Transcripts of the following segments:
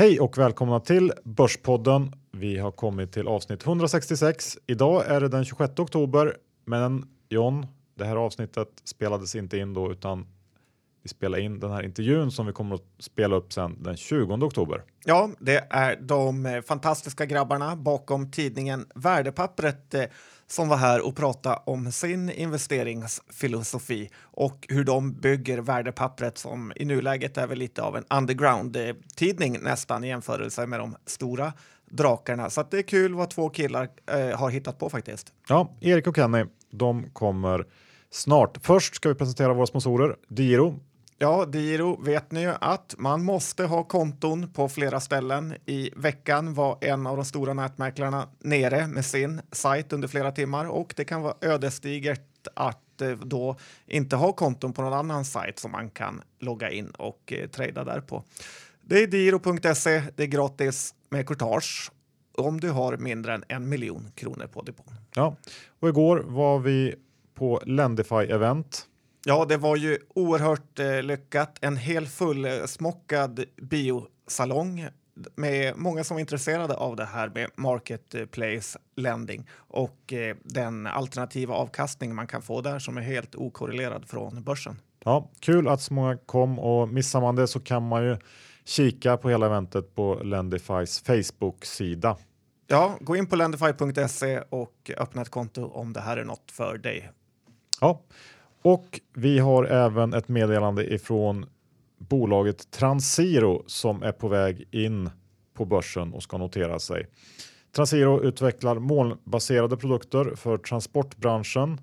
Hej och välkomna till Börspodden. Vi har kommit till avsnitt 166. Idag är det den 26 oktober, men John, det här avsnittet spelades inte in då utan vi spelar in den här intervjun som vi kommer att spela upp sen den 20 oktober. Ja, det är de eh, fantastiska grabbarna bakom tidningen Värdepappret eh, som var här och pratade om sin investeringsfilosofi och hur de bygger Värdepappret som i nuläget är väl lite av en underground-tidning nästan i jämförelse med de stora drakarna. Så det är kul vad två killar eh, har hittat på faktiskt. Ja, Erik och Kenny, de kommer snart. Först ska vi presentera våra sponsorer. Diro, Ja, Diro vet ni ju att man måste ha konton på flera ställen. I veckan var en av de stora nätmäklarna nere med sin sajt under flera timmar och det kan vara ödesdigert att eh, då inte ha konton på någon annan sajt som man kan logga in och eh, trada där på. Det är diro.se. Det är gratis med courtage om du har mindre än en miljon kronor på depån. Ja, och igår var vi på Lendify event Ja, det var ju oerhört eh, lyckat. En hel fullsmockad biosalong med många som är intresserade av det här med marketplace lending och eh, den alternativa avkastning man kan få där som är helt okorrelerad från börsen. Ja, kul att så många kom och missar man det så kan man ju kika på hela eventet på Lendifys Facebook-sida. Ja, gå in på lendify.se och öppna ett konto om det här är något för dig. Ja, och vi har även ett meddelande ifrån bolaget Transiro som är på väg in på börsen och ska notera sig. Transiro utvecklar molnbaserade produkter för transportbranschen.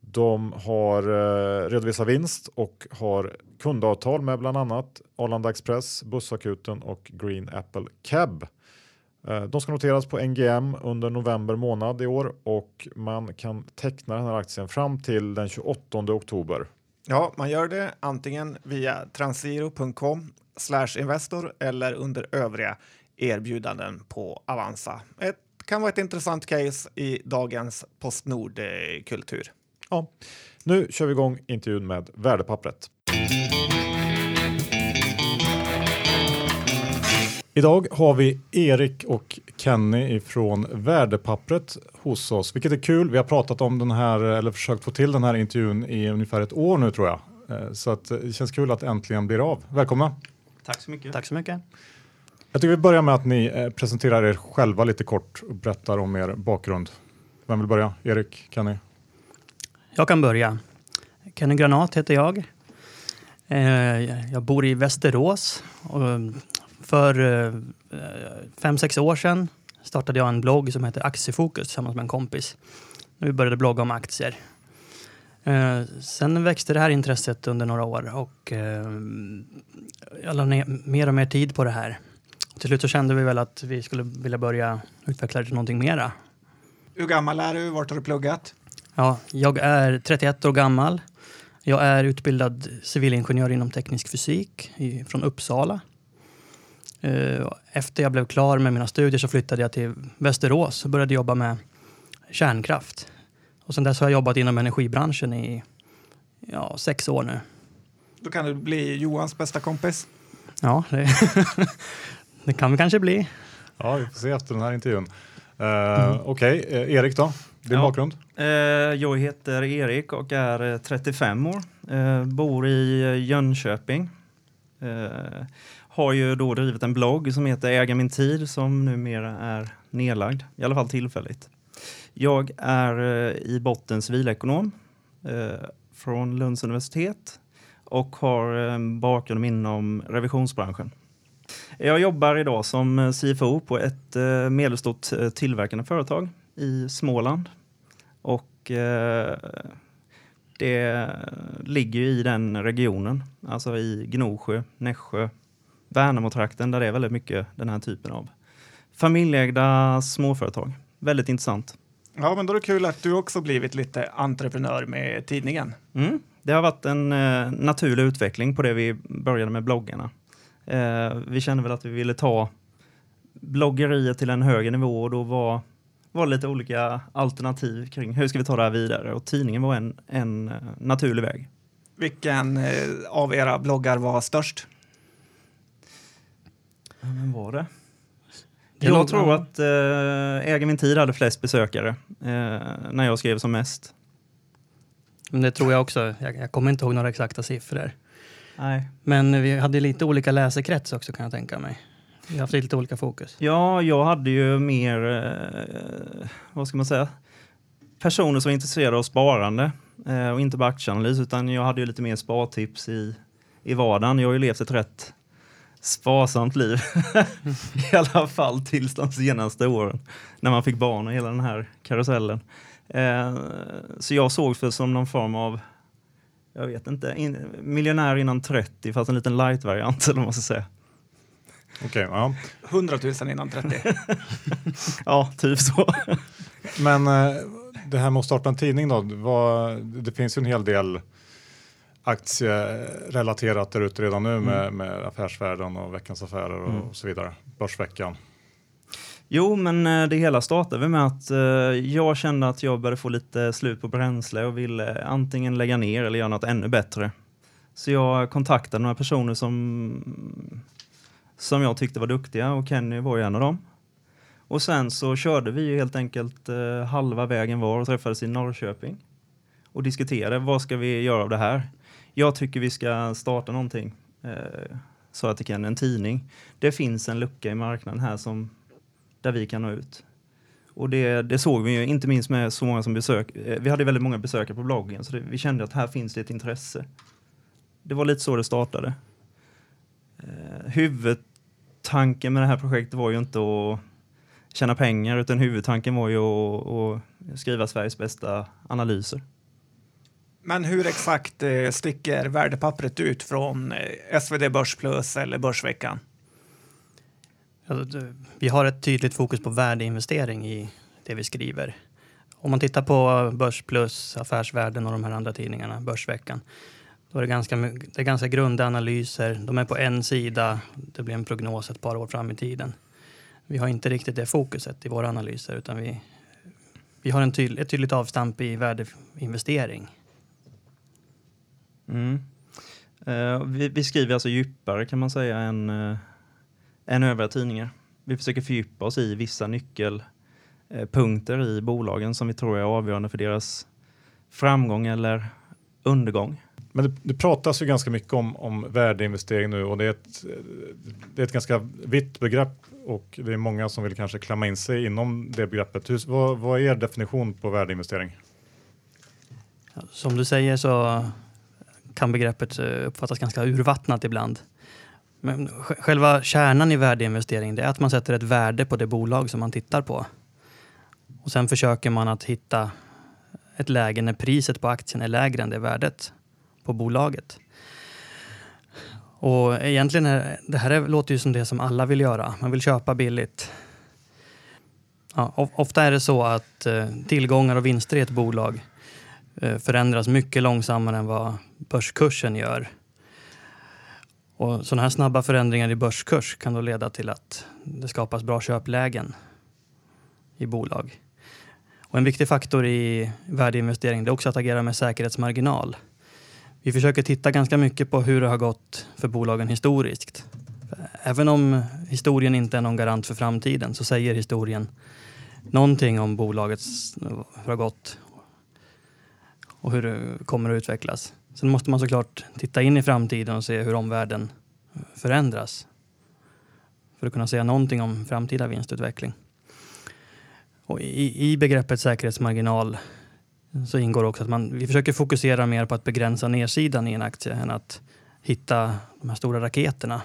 De har eh, redovisat vinst och har kundavtal med bland annat Arlanda Express, Bussakuten och Green Apple Cab. Eh, de ska noteras på NGM under november månad i år och man kan teckna den här aktien fram till den 28 oktober. Ja, man gör det antingen via transiro.com investor eller under övriga erbjudanden på Avanza. Det kan vara ett intressant case i dagens Postnord-kultur. Ja, nu kör vi igång intervjun med Värdepappret. Idag har vi Erik och Kenny ifrån Värdepappret hos oss, vilket är kul. Vi har pratat om den här, eller försökt få till den här intervjun i ungefär ett år nu tror jag. Eh, så att det känns kul att det äntligen blir av. Välkomna! Tack så mycket. Tack så mycket. Jag tycker vi börjar med att ni eh, presenterar er själva lite kort och berättar om er bakgrund. Vem vill börja? Erik, Kenny? Jag kan börja. Kenny Granat heter jag. Eh, jag bor i Västerås och för eh, fem, sex år sedan startade jag en blogg som heter Aktiefokus tillsammans med en kompis. Vi började blogga om aktier. Eh, sen växte det här intresset under några år och eh, jag la ner mer och mer tid på det här. Till slut så kände vi väl att vi skulle vilja börja utveckla det till någonting mera. Hur gammal är du? Vart har du pluggat? Ja, jag är 31 år gammal. Jag är utbildad civilingenjör inom teknisk fysik från Uppsala. Eh, efter jag blev klar med mina studier så flyttade jag till Västerås och började jobba med kärnkraft. Och sen dess har jag jobbat inom energibranschen i ja, sex år nu. Då kan du bli Johans bästa kompis. Ja, det, det kan vi kanske bli. Ja, vi får se efter den här intervjun. Uh, mm. Okej, okay. uh, Erik då? Din ja. bakgrund? Uh, jag heter Erik och är 35 år. bor i Jönköping har ju då drivit en blogg som heter Äga min tid som numera är nedlagd, i alla fall tillfälligt. Jag är eh, i botten civilekonom eh, från Lunds universitet och har en bakgrund inom revisionsbranschen. Jag jobbar idag som eh, CFO på ett eh, medelstort tillverkande företag i Småland. Och eh, det ligger i den regionen, alltså i Gnosjö, Nässjö, Värnamo-trakten där det är väldigt mycket den här typen av familjeägda småföretag. Väldigt intressant. Ja, men då är det kul att du också blivit lite entreprenör med tidningen. Mm. Det har varit en eh, naturlig utveckling på det vi började med bloggarna. Eh, vi kände väl att vi ville ta bloggeriet till en högre nivå och då var, var lite olika alternativ kring hur ska vi ta det här vidare och tidningen var en, en eh, naturlig väg. Vilken eh, av era bloggar var störst? Men var det? Det jag tror att eh, Äga min tid hade flest besökare eh, när jag skrev som mest. Men det tror jag också. Jag, jag kommer inte ihåg några exakta siffror. Nej. Men vi hade lite olika läsekrets också kan jag tänka mig. Vi har haft lite olika fokus. Ja, jag hade ju mer, eh, vad ska man säga, personer som var intresserade av sparande eh, och inte bara aktieanalys utan jag hade ju lite mer spartips i, i vardagen. Jag har ju levt ett rätt sparsamt liv, i alla fall tills de senaste åren när man fick barn och hela den här karusellen. Eh, så jag såg för som någon form av, jag vet inte, in, miljonär innan 30 fast en liten light-variant eller vad man ska säga. Okej, ja. 100 000 innan 30. Ja, typ så. Men eh, det här med att starta en tidning då, vad, det finns ju en hel del aktierelaterat där ute redan nu med, med Affärsvärlden och Veckans Affärer och, Mm. så vidare. Börsveckan. Jo, men eh, det hela startade med att eh, jag kände att jag började få lite slut på bränsle och ville antingen lägga ner eller göra något ännu bättre. Så jag kontaktade några personer som, som jag tyckte var duktiga och Kenny var ju en av dem. Och sen så körde vi ju helt enkelt eh, halva vägen var och träffades i Norrköping och diskuterade vad ska vi göra av det här. Jag tycker vi ska starta någonting, eh, sa jag till Kenny, en tidning. Det finns en lucka i marknaden här som där vi kan nå ut. Och det, det såg vi ju, inte minst med så många som besök. eh, Vi hade väldigt många besökare på bloggen, så det, vi kände att här finns det ett intresse. Det var lite så det startade. Eh, huvudtanken med det här projektet var ju inte att tjäna pengar, utan huvudtanken var ju att, att skriva Sveriges bästa analyser. Men hur exakt eh, sticker värdepappret ut från eh, SvD Börs Plus eller Börsveckan? Alltså, Vi har ett tydligt fokus på värdeinvestering i det vi skriver. Om man tittar på Börs Plus, Affärsvärlden och de här andra tidningarna, Börsveckan, då är det ganska, det är ganska grunda analyser. De är på en sida, det blir en prognos ett par år fram i tiden. Vi har inte riktigt det fokuset i våra analyser utan vi, vi har en tydlig, ett tydligt avstamp i värdeinvestering. Mm. Eh, vi, vi skriver alltså djupare kan man säga än, uh, än övriga tidningar. Vi försöker fördjupa oss i vissa nyckelpunkter i bolagen som vi tror är avgörande för deras framgång eller undergång. Men det, det pratas ju ganska mycket om, om värdeinvestering nu och det är, ett, det är ett ganska vitt begrepp och det är många som vill kanske klämma in sig inom det begreppet. Hur, vad, vad är er definition på värdeinvestering? Som du säger så kan begreppet eh, uppfattas ganska urvattnat ibland. Men själva kärnan i värdeinvestering det är att man sätter ett värde på det bolag som man tittar på. Och sen försöker man att hitta ett läge när priset på aktien är lägre än det värdet på bolaget. Och egentligen är, det här är, låter ju som det som alla vill göra. Man vill köpa billigt. Ja, of- ofta är det så att eh, tillgångar och vinster i ett bolag Eh, förändras mycket långsammare än vad börskursen gör. Och sådana här snabba förändringar i börskurs kan då leda till att det skapas bra köplägen i bolag. Och en viktig faktor i värdeinvestering är också att agera med säkerhetsmarginal. Vi försöker titta ganska mycket på hur det har gått för bolagen historiskt. Även om historien inte är någon garant för framtiden så säger historien någonting om bolagets hur det har gått och hur det kommer att utvecklas. Sen måste man såklart titta in i framtiden och se hur omvärlden förändras för att kunna säga någonting om framtida vinstutveckling. Och i, I begreppet säkerhetsmarginal så ingår också att man, vi försöker fokusera mer på att begränsa nedsidan i en aktie än att hitta de här stora raketerna.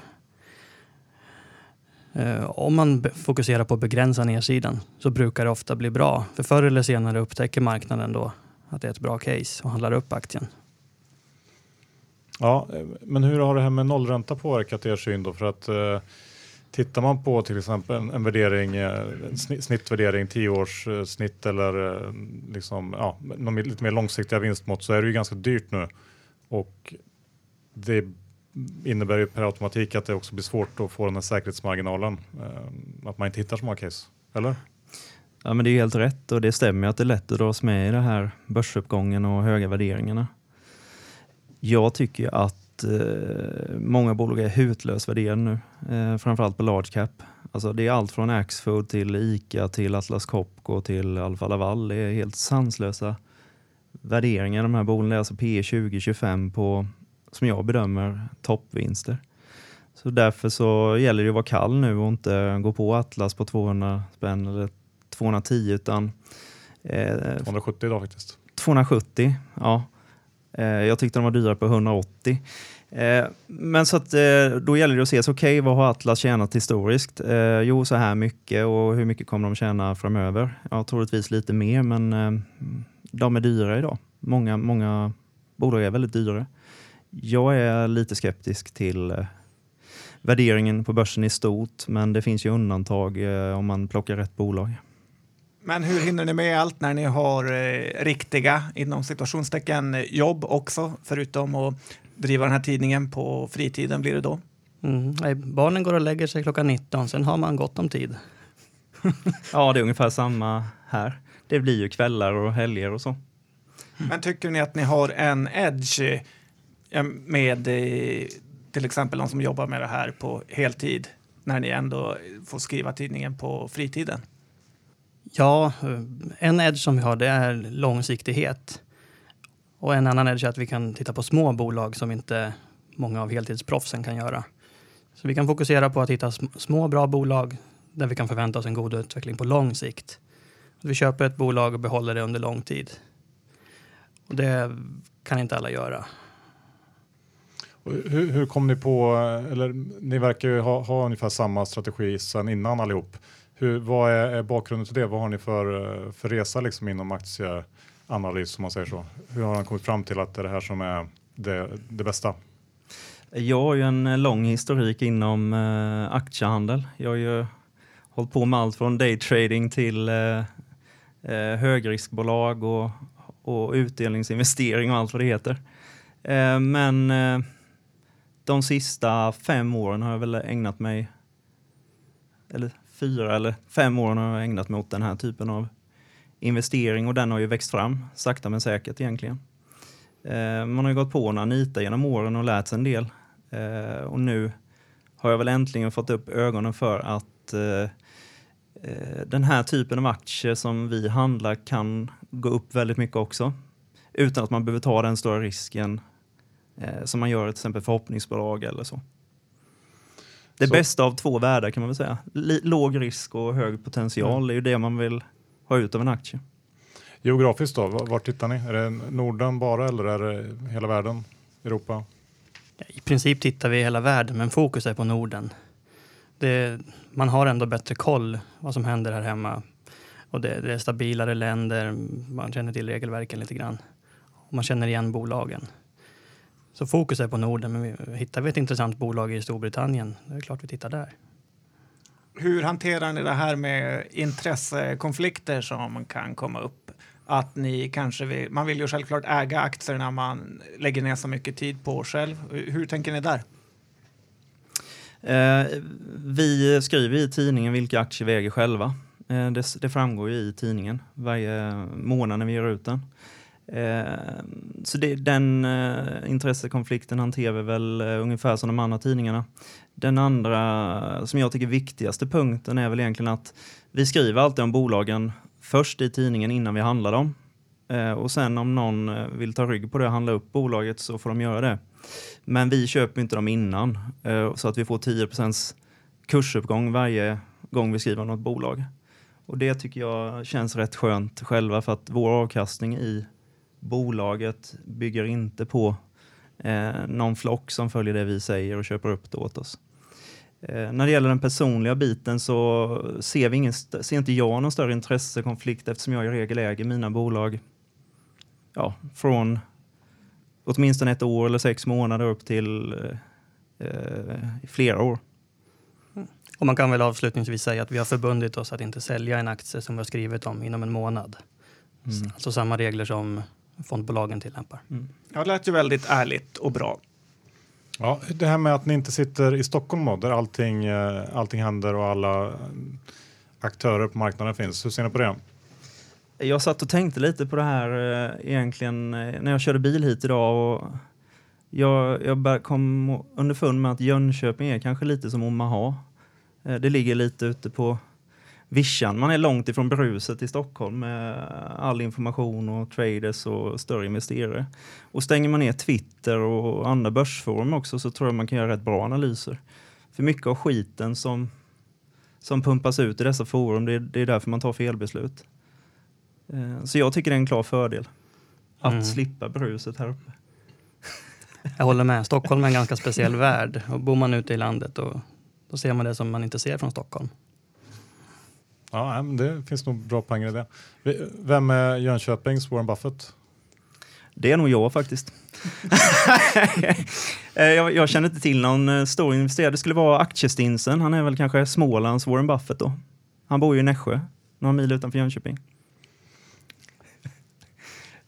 Eh, om man fokuserar på att begränsa nedsidan så brukar det ofta bli bra. För förr eller senare upptäcker marknaden då att det är ett bra case och handlar upp aktien. Ja, men hur har det här med nollränta påverkat er syn då? För att eh, tittar man på till exempel en, en värdering, eh, en snittvärdering, tioårssnitt eh, eller eh, liksom, ja, någon lite mer långsiktiga vinstmått så är det ju ganska dyrt nu. Och det innebär ju per automatik att det också blir svårt att få den här säkerhetsmarginalen. Eh, att man inte hittar så många case, eller? Ja, men det är helt rätt och det stämmer att det är lätt att dras med i den här börsuppgången och höga värderingarna. Jag tycker att att eh, många bolag är hutlöst värderade nu, eh, framförallt på large cap. Alltså det är allt från Axfood till ICA till Atlas Copco till Alfa Laval. Det är helt sanslösa värderingar de här bolagen. Det är alltså P 20-25 på, som jag bedömer, toppvinster. Så därför så gäller det att vara kall nu och inte gå på Atlas på 200 spänn eller 210 utan eh, 270 idag faktiskt. 270, ja. Eh, jag tyckte de var dyra på 180. Eh, men så att, eh, då gäller det att se, okej okay, vad har Atlas tjänat historiskt? Eh, jo, så här mycket och hur mycket kommer de tjäna framöver? Ja, troligtvis lite mer, men eh, de är dyra idag. Många, många bolag är väldigt dyra. Jag är lite skeptisk till värderingen på börsen i stort, men det finns ju undantag eh, om man plockar rätt bolag. Men hur hinner ni med allt när ni har eh, riktiga, inom situationstecken, jobb också, förutom att driva den här tidningen på fritiden blir det då? Mm. Nej, barnen går och lägger sig klockan 19, sen har man gott om tid. ja, det är ungefär samma här. Det blir ju kvällar och helger och så. Men tycker ni att ni har en edge eh, med eh, till exempel de som jobbar med det här på heltid när ni ändå får skriva tidningen på fritiden? Ja, eh, en edge som vi har det är långsiktighet. Och en annan edge är att vi kan titta på små bolag som inte många av heltidsproffsen kan göra. Så vi kan fokusera på att hitta små bra bolag där vi kan förvänta oss en god utveckling på lång sikt. Vi köper ett bolag och behåller det under lång tid. Och det kan inte alla göra. Hur, hur kom ni på, eller ni verkar ju ha, ha ungefär samma strategi sedan innan allihop. Hur, vad är, är bakgrunden till det? Vad har ni för, eh, för resa liksom inom aktieanalys om man säger så? Hur har han kommit fram till att det är det här som är det, det bästa? Jag har ju en eh, lång historik inom eh, aktiehandel. Jag har ju hållit på med allt från daytrading till eh, eh, högriskbolag och, och utdelningsinvestering och allt vad det heter. Eh, men eh, de sista fem åren har jag väl ägnat mig, eller fyra eller fem åren har jag ägnat mig åt den här typen av investering och den har ju växt fram sakta men säkert egentligen. Eh, man har ju gått på Anita genom åren och lärt sig en del eh, och nu har jag väl äntligen fått upp ögonen för att eh, eh den här typen av aktier som vi handlar kan gå upp väldigt mycket också utan att man behöver ta den stora risken eh, som man gör till exempel förhoppningsbolag eller så. Det så. bästa av två världar kan man väl säga. L låg risk och hög potential mm. är ju det man vill ha ut av en aktie. Geografiskt då, var tittar ni? Är det Norden bara eller är det hela världen? Europa? I princip tittar vi i hela världen, men fokus är på Norden. Det, man har ändå bättre koll vad som händer här hemma. Och det, det är stabilare länder, man känner till regelverken lite grann. Och man känner igen bolagen. Så fokus är på Norden, men hittar vi ett intressant bolag i Storbritannien, då är det klart vi tittar där. Hur hanterar ni det här med intressekonflikter som kan komma upp? Att ni kanske vill, man vill ju självklart äga aktierna man lägger ner så mycket tid på själv. Hur tänker ni där? Eh, vi skriver i tidningen vilka aktier vi äger själva. Eh, det, det, framgår ju i tidningen varje månad när vi ger ut den. Eh, så det, den eh, intressekonflikten hanterar vi väl eh, ungefär som de andra tidningarna. Den andra, som jag tycker viktigaste punkten är väl egentligen att vi skriver alltid om bolagen först i tidningen innan vi handlar dem. Eh, och sen om någon eh, vill ta rygg på det och handla upp bolaget så får de göra det. Men vi köper inte dem innan eh, så att vi får 10% kursuppgång varje gång vi skriver om något bolag. Och det tycker jag känns rätt skönt själva för att vår avkastning i bolaget bygger inte på eh, någon flock som följer det vi säger och köper upp det åt oss. Eh, när det gäller den personliga biten så ser, vi ingen, ser inte jag någon större intressekonflikt eftersom jag i regel äger mina bolag ja, från åtminstone ett år eller sex månader upp till eh, eh flera år. Och man kan väl avslutningsvis säga att vi har förbundit oss att inte sälja en aktie som vi har skrivit om inom en månad. Mm. Alltså samma regler som fondbolagen tillämpar. Mm. Ja, det lät ju väldigt ärligt och bra. Ja, det här med att ni inte sitter i Stockholm då, där allting, eh, allting händer och alla aktörer på marknaden finns. Hur ser ni på det? Jag satt och tänkte lite på det här eh, egentligen eh, när jag körde bil hit idag och Jag, jag kom underfund med att Jönköping är kanske lite som Omaha. Eh, det ligger lite ute på vischan. Man är långt ifrån bruset i Stockholm med all information och traders och större investerare. Och stänger man ner Twitter och andra börsforum också så tror jag man kan göra rätt bra analyser. För mycket av skiten som, som pumpas ut i dessa forum, det är, det är därför man tar felbeslut. Eh, så jag tycker det är en klar fördel att mm. slippa bruset här uppe. Jag håller med. Stockholm är en ganska speciell värld. Och bor man ute i landet då, då ser man det som man inte ser från Stockholm. Ja, det finns nog bra poänger i det. Vem är Jönköpings Warren Buffett? Det är nog jag faktiskt. Eh, jag, jag, känner inte till någon eh, stor investerare. Det skulle vara Aktiestinsen. Han är väl kanske Smålands Warren Buffett då. Han bor ju i Nässjö, några mil utanför Jönköping.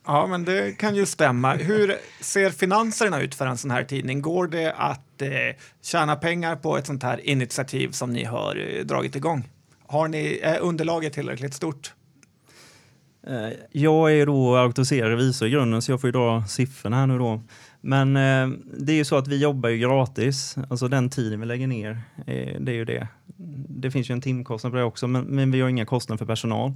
Ja, men det kan ju stämma. Hur ser finanserna ut för en sån här tidning? Går det att eh, tjäna pengar på ett sånt här initiativ som ni har eh, dragit igång? Har ni, är underlaget tillräckligt stort? Eh, jag är då auktoriserad revisor i grunden så jag får ju dra siffrorna här nu då. Men eh, det är ju så att vi jobbar ju gratis, alltså den tiden vi lägger ner, eh, det är ju det. Det finns ju en timkostnad på det också, men, men vi har inga kostnader för personal.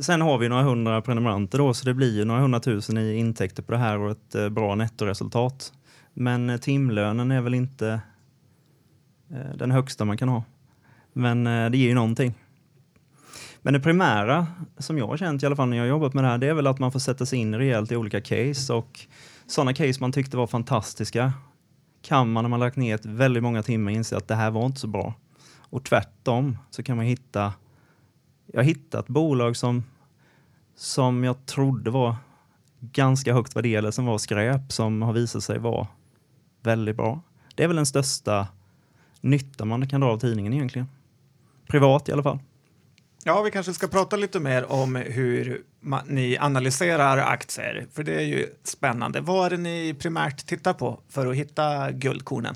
Sen har vi några hundra prenumeranter då, så det blir ju några hundratusen i intäkter på det här och ett eh, bra nettoresultat. Men eh, timlönen är väl inte eh, den högsta man kan ha. Men eh, det ger ju någonting. Men det primära som jag har känt i alla fall när jag har jobbat med det här, det är väl att man får sätta sig in rejält i olika case och sådana case man tyckte var fantastiska kan man när man lagt ner väldigt många timmar inse att det här var inte så bra. Och tvärtom så kan man hitta jag har hittat bolag som, som jag trodde var ganska högt värderade som var skräp som har visat sig vara väldigt bra. Det är väl den största nytta man kan dra av tidningen egentligen. Privat i alla fall. Ja, vi kanske ska prata lite mer om hur ni analyserar aktier, för det är ju spännande. Vad är det ni primärt tittar på för att hitta guldkornen?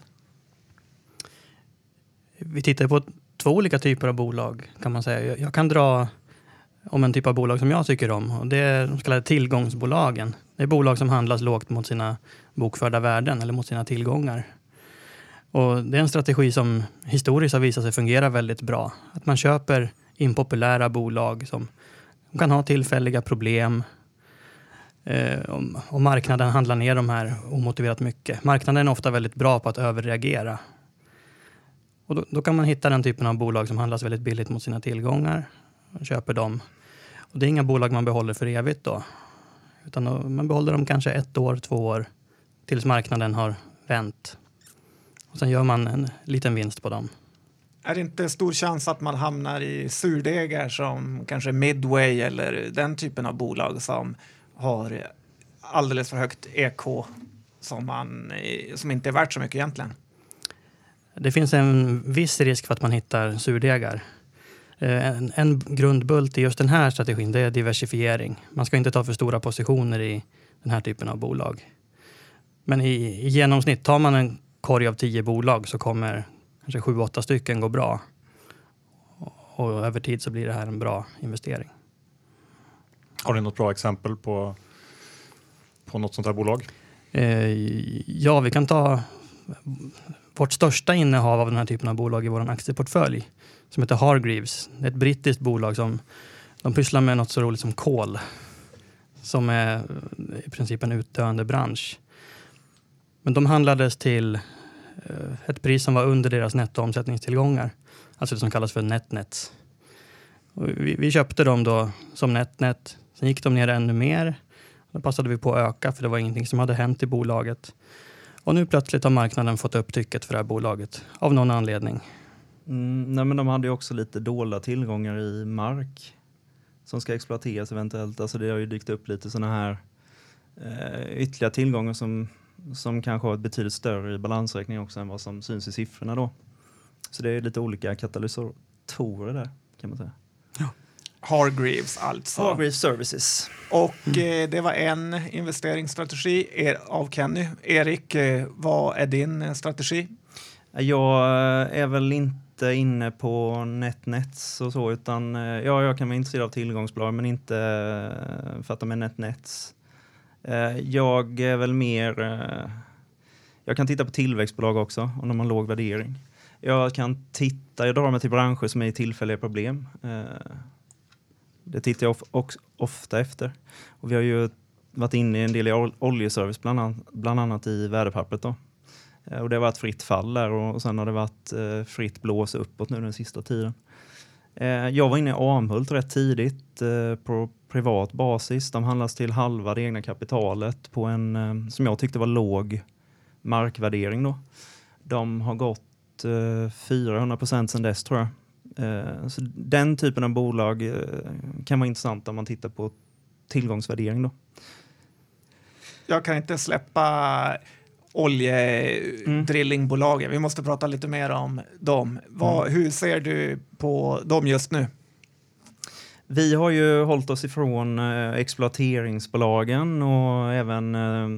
Vi tittar på två olika typer av bolag kan man säga. Jag kan dra om en typ av bolag som jag tycker om och det är de så kallade tillgångsbolagen. Det är bolag som handlas lågt mot sina bokförda värden eller mot sina tillgångar. Och det är en strategi som historiskt har visat sig fungera väldigt bra. Att man köper impopulära bolag som kan ha tillfälliga problem eh, och marknaden handlar ner de här omotiverat mycket. Marknaden är ofta väldigt bra på att överreagera och då, då, kan man hitta den typen av bolag som handlas väldigt billigt mot sina tillgångar. Man köper dem. Och det är inga bolag man behåller för evigt då. Utan då, man behåller dem kanske ett år, två år tills marknaden har vänt. Och sen gör man en liten vinst på dem. Är det inte stor chans att man hamnar i surdegar som kanske Midway eller den typen av bolag som har alldeles för högt EK som, man, som inte är värt så mycket egentligen? Det finns en viss risk för att man hittar surdegar. Eh, en, en grundbult i just den här strategin det är diversifiering. Man ska inte ta för stora positioner i den här typen av bolag. Men i, i genomsnitt, tar man en korg av tio bolag så kommer kanske sju, åtta stycken gå bra. Och, över tid så blir det här en bra investering. Har du något bra exempel på, på något sånt här bolag? Eh, ja, vi kan ta vårt största innehav av den här typen av bolag i vår aktieportfölj som heter Hargreaves. Det är ett brittiskt bolag som de pysslar med något så roligt som kol som är i princip en utdöende bransch. Men de handlades till eh, ett pris som var under deras nettoomsättningstillgångar, alltså det som kallas för netnets. Vi, vi, köpte dem då som netnet, sen gick de ner ännu mer. Då passade vi på att öka för det var ingenting som hade hänt i bolaget. Och nu plötsligt har marknaden fått upp trycket för det här bolaget av någon anledning. Mm, nej men de hade ju också lite dolda tillgångar i mark som ska exploateras eventuellt. Alltså det har ju dykt upp lite sådana här eh, ytterligare tillgångar som, som kanske har ett betydligt större i balansräkning också än vad som syns i siffrorna då. Så det är lite olika katalysatorer där kan man säga. Hargreaves alltså. Hargreaves Services. Och mm. eh, det var en investeringsstrategi er, av Kenny. Erik, eh, vad är din eh, strategi? Jag eh, är väl inte inne på NetNets och så, utan eh, ja, jag kan vara intresserad av tillgångsbolag, men inte för att de är NetNets. Eh, jag är väl mer eh, Jag kan titta på tillväxtbolag också om de har låg värdering. Jag kan titta, jag drar mig till branscher som är i tillfälliga problem. Eh, det tittar jag of, of, ofta efter. Och vi har ju varit inne i en del i oljeservice, bland annat, bland annat i värdepappret. Då. Och det har varit fritt fall där och, och sen har det varit fritt blås uppåt nu den sista tiden. Jag var inne i Amhult rätt tidigt på privat basis. De handlas till halva det egna kapitalet på en, eh, som jag tyckte var låg markvärdering. Då. De har gått 400 procent sedan dess tror jag. Så den typen av bolag kan vara intressant om man tittar på tillgångsvärdering. Då. Jag kan inte släppa oljedrillingbolagen. Vi måste prata lite mer om dem. Vad, mm. Hur ser du på dem just nu? Vi har ju hållit oss ifrån eh, exploateringsbolagen och även eh,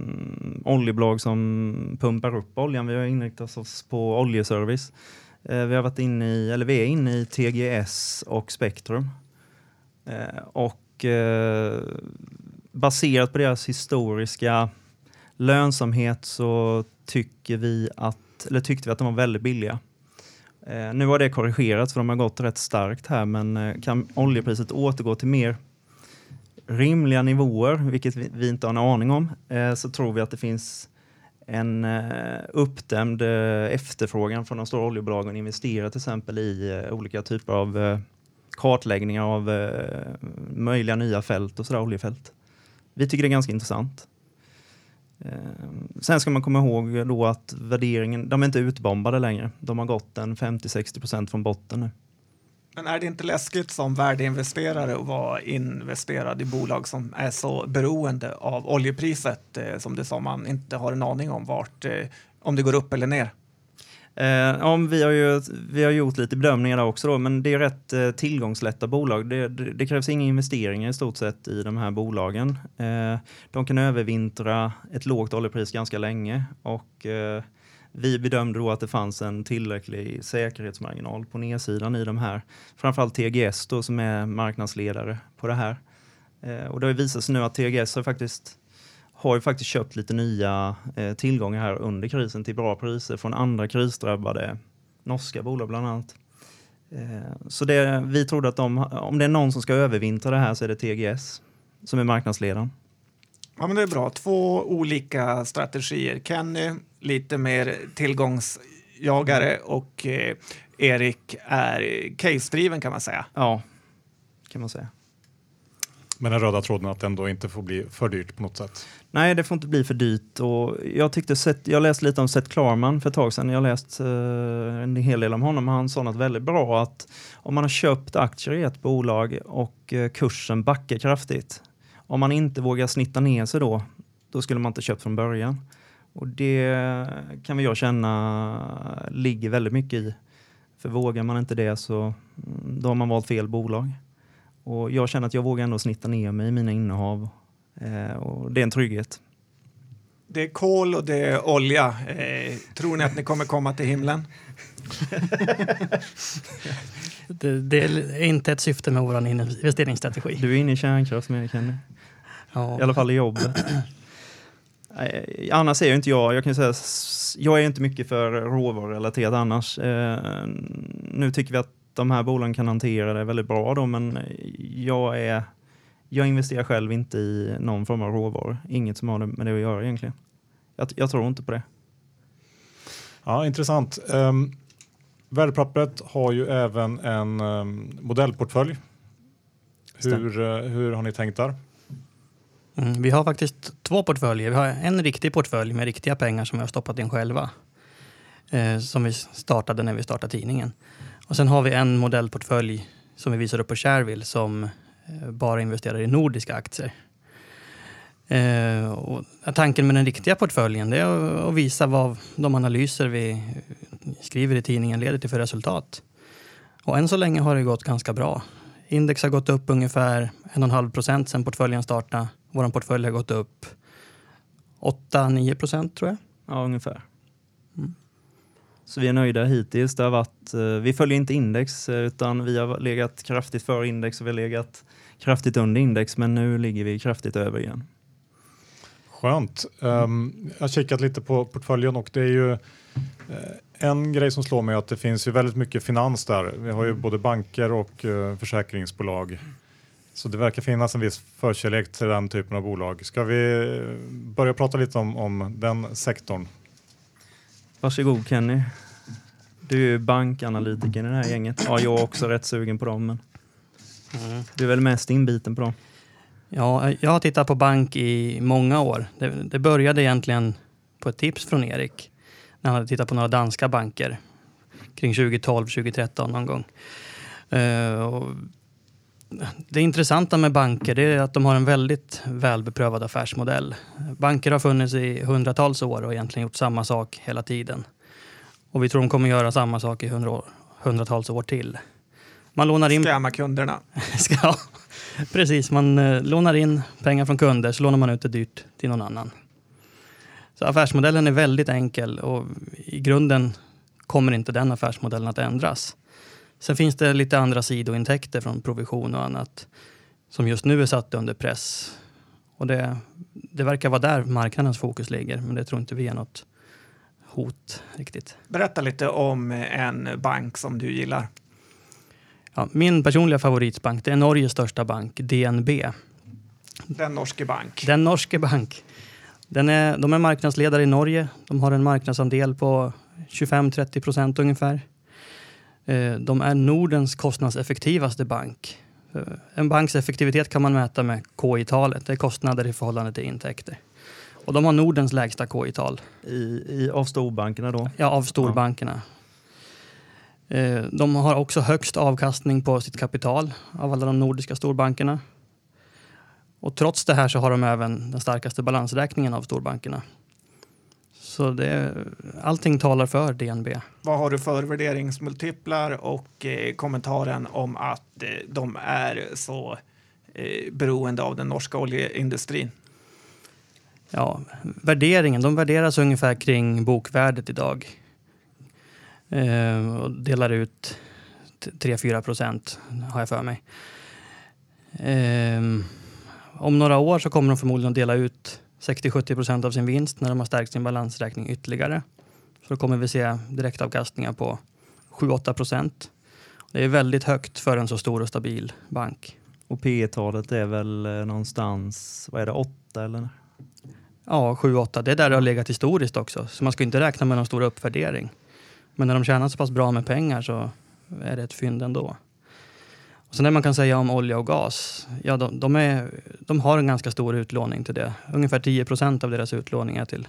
oljebolag som pumpar upp oljan. Vi har inriktat oss på oljeservice. Eh, vi har varit inne i, eller vi är inne i TGS och Spektrum. Eh, och eh, baserat på deras historiska lönsamhet så tycker vi att, eller tyckte vi att de var väldigt billiga. Eh, nu har det korrigerats för de har gått rätt starkt här men eh, kan oljepriset återgå till mer rimliga nivåer, vilket vi, vi inte har en aning om, eh, så tror vi att det finns en eh, uppdämd eh, efterfrågan från de stora oljebolagen att investera till exempel i eh, olika typer av eh, kartläggningar av eh, möjliga nya fält och sådär, oljefält. Vi tycker det är ganska intressant. Ehm, sen ska man komma ihåg då att värderingen, de är inte utbombade längre. De har gått en 50-60 procent från botten nu. Men är det inte läskigt som värdeinvesterare att vara investerad i bolag som är så beroende av oljepriset eh, som det sa man inte har en aning om vart, eh, om det går upp eller ner? Eh, ja, vi, har ju, vi har gjort lite bedömningar där också, då, men det är rätt eh, tillgångslätta bolag. Det, det, det, krävs inga investeringar i stort sett i de här bolagen. Eh, de kan övervintra ett lågt oljepris ganska länge och eh, vi bedömde då att det fanns en tillräcklig säkerhetsmarginal på nedsidan i de här. Framförallt TGS då, som är marknadsledare på det här. Eh, och det har visat sig nu att TGS har faktiskt har ju faktiskt köpt lite nya eh, tillgångar här under krisen till bra priser från andra krisdrabbade norska bolag bland annat. Eh, så det, vi trodde att de, om det är någon som ska övervintra det här så är det TGS som är marknadsledaren. Ja, men det är bra. Två olika strategier. Kenny, lite mer tillgångsjagare och eh, Erik är case-driven kan man säga. Ja, kan man säga. Med den röda tråden att det ändå inte får bli för dyrt på något sätt? Nej, det får inte bli för dyrt. Och jag, tyckte Seth, jag läste lite om Seth Klarman för ett tag sedan. Jag läst eh, en hel del om honom. Han sa något väldigt bra att om man har köpt aktier i ett bolag och eh, kursen backar kraftigt. Om man inte vågar snitta ner sig då, då skulle man inte köpt från början. Och det kan jag känna ligger väldigt mycket i. För vågar man inte det så mm, då har man valt fel bolag. Och jag känner att jag vågar ändå snitta ner mig i mina innehav. Eh, och det är en trygghet. Det är kol och det är olja. Eh, tror ni att ni kommer komma till himlen? det, det, är inte ett syfte med vår investeringsstrategi. Du är inne i kärnkraft med Kenny. Ja. I alla fall i jobbet. annars är jag inte jag, jag kan säga, jag är inte mycket för råvarurelaterat annars. Eh, nu tycker vi att de här bolagen kan hantera det väldigt bra då, men jag, är, jag investerar själv inte i någon form av råvaror. Inget som har med det att göra egentligen. Jag, jag tror inte på det. Ja, intressant. Um, värdepappret har ju även en um, modellportfölj. Hur, uh, hur har ni tänkt där? Mm, vi har faktiskt två portföljer. Vi har en riktig portfölj med riktiga pengar som vi har stoppat in själva. Eh, som vi startade när vi startade tidningen. Och sen har vi en modellportfölj som vi visar upp på Shareville som eh, bara investerar i nordiska aktier. Eh, och tanken med den riktiga portföljen är att visa vad de analyser vi skriver i tidningen leder till för resultat. Och än så länge har det gått ganska bra. Index har gått upp ungefär 1,5 procent sedan portföljen startade. Vår portfölj har gått upp 8-9 procent tror jag. Ja, ungefär. Mm. Så vi är nöjda hittills. Det har varit, eh, vi följer inte index eh, utan vi har legat kraftigt före index och vi har legat kraftigt under index men nu ligger vi kraftigt över igen. Skönt. Um, jag har kikat lite på portföljen och det är ju uh, en grej som slår mig är att det finns ju väldigt mycket finans där. Vi har ju både banker och försäkringsbolag. Så det verkar finnas en viss förkärlek till den typen av bolag. Ska vi börja prata lite om, om den sektorn? Varsågod Kenny. Du är ju bankanalytiker i det här gänget. Ja, jag är också rätt sugen på dem, men mm. du är väl mest inbiten på dem? Ja, jag har tittat på bank i många år. Det, det började egentligen på ett tips från Erik när han hade tittat på några danska banker kring 2012, 2013 någon gång. Uh, det intressanta med banker är att de har en väldigt välbeprövad affärsmodell. Banker har funnits i hundratals år och egentligen gjort samma sak hela tiden. Och vi tror de kommer göra samma sak i hundra, hundratals år till. Man lånar in... Skämma kunderna. ja, precis. Man eh, lånar in pengar från kunder så lånar man ut det dyrt till någon annan. Så affärsmodellen är väldigt enkel och i grunden kommer inte den affärsmodellen att ändras. Sen finns det lite andra sidointäkter från provision och annat som just nu är satt under press. Och det, det verkar vara där marknadens fokus ligger, men det tror inte vi är något hot riktigt. Berätta lite om en bank som du gillar. Ja, min personliga favoritbank det är Norges största bank, DNB. Den norske bank. Den norske bank. Den är, de är marknadsledare i Norge. De har en marknadsandel på 25-30 procent ungefär. Eh, de är Nordens kostnadseffektivaste bank. Eh, en banks effektivitet kan man mäta med KI-talet. Det är kostnader i förhållande till intäkter. Och de har Nordens lägsta KI-tal. I, i, av storbankerna då? Ja, av storbankerna. Ja. Eh, de har också högst avkastning på sitt kapital av alla de nordiska storbankerna. Och trots det här så har de även den starkaste balansräkningen av storbankerna. Så det, allting talar för DNB. Vad har du för värderingsmultiplar och eh, kommentaren om att eh, de är så eh, beroende av den norska oljeindustrin? Ja, värderingen, de värderas ungefär kring bokvärdet idag. Eh, och delar ut 3-4 procent, har jag för mig. Eh, om några år så kommer de förmodligen att dela ut 60-70 procent av sin vinst när de har stärkt sin balansräkning ytterligare. Så då kommer vi se direktavkastningar på 7-8 procent. Det är väldigt högt för en så stor och stabil bank. Och P talet är väl eh, någonstans, vad är det, 8 eller? Ja, 7-8. Det är där det har legat historiskt också. Så man ska inte räkna med någon stor uppvärdering. Men när de tjänar så pass bra med pengar så är det ett fynd ändå. Sen det man kan säga om olja och gas, ja de, de, är, de har en ganska stor utlåning till det. Ungefär 10 procent av deras utlåning är till